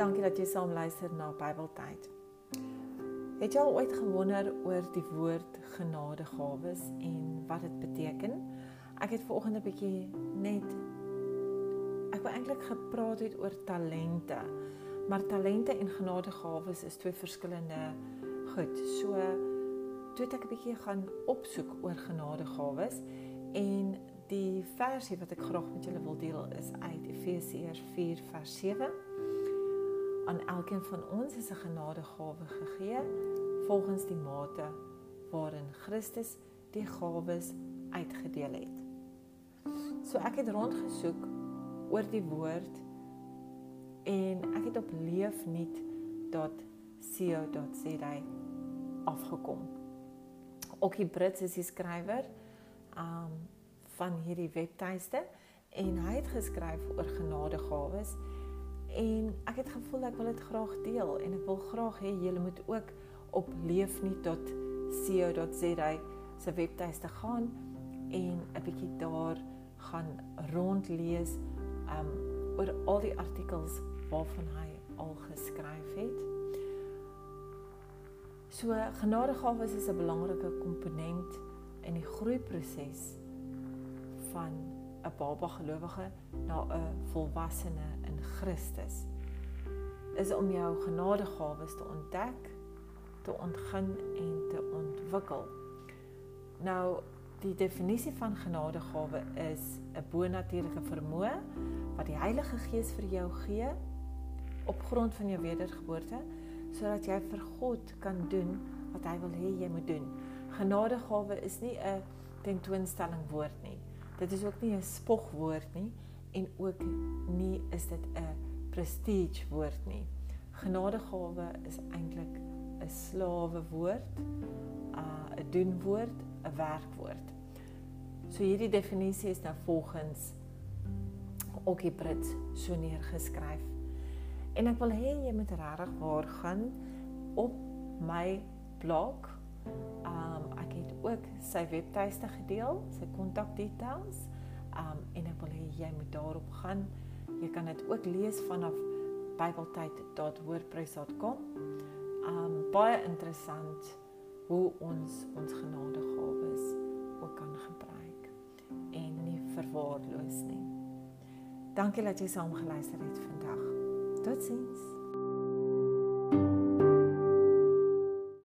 Dankie dat jy saam luister na Bybeltyd. Het jy al ooit gewonder oor die woord genadegawes en wat dit beteken? Ek het vanoggend 'n bietjie net ek wou eintlik gepraat het oor talente. Maar talente en genadegawes is twee verskillende goed. So toe het ek 'n bietjie gaan opsoek oor genadegawes en die versie wat ek graag met julle wil deel is uit Efesiërs 4 vers 7 aan elkeen van ons is 'n genadegawe gegee volgens die mate waarin Christus die gawes uitgedeel het. So ek het rondgesoek oor die woord en ek het op leefnuut.co.za afgekom. Ook die Brits is die skrywer um van hierdie webtuiste en hy het geskryf oor genadegawes En ek het gevoel ek wil dit graag deel en ek wil graag hê julle moet ook op leefnuut.co.za se webtuiste gaan en 'n bietjie daar gaan rondlees um oor al die artikels waarvan hy al geskryf het. So genadegawes is 'n belangrike komponent in die groeiproses van 'n baba gelowige na 'n volwassene in Christus is om jou genadegawes te ontdek, te ontgin en te ontwikkel. Nou die definisie van genadegawe is 'n bonatuurlike vermoë wat die Heilige Gees vir jou gee op grond van jou wedergeboorte sodat jy vir God kan doen wat hy wil hê jy moet doen. Genadegawe is nie 'n tentoonstelling woord nie. Dit is ook nie 'n spogwoord nie en ook nie is dit 'n prestige woord nie. Genadegawe is eintlik 'n slawe woord, 'n doenwoord, 'n werkwoord. So hierdie definisie is nou volgens Okkie Brits so neergeskryf. En ek wil hê jy moet regtig waar gaan op my blog Um ek het ook sy webtuiste gedeel, sy kontakdetails. Um en ek wil hê jy moet daarop gaan. Jy kan dit ook lees vanaf bybeltyd.wordpress.com. Um baie interessant hoe ons ons genadegawes ook kan gebruik en nie verwaarloos nie. Dankie dat jy saam geluister het vandag. Totsiens. thank you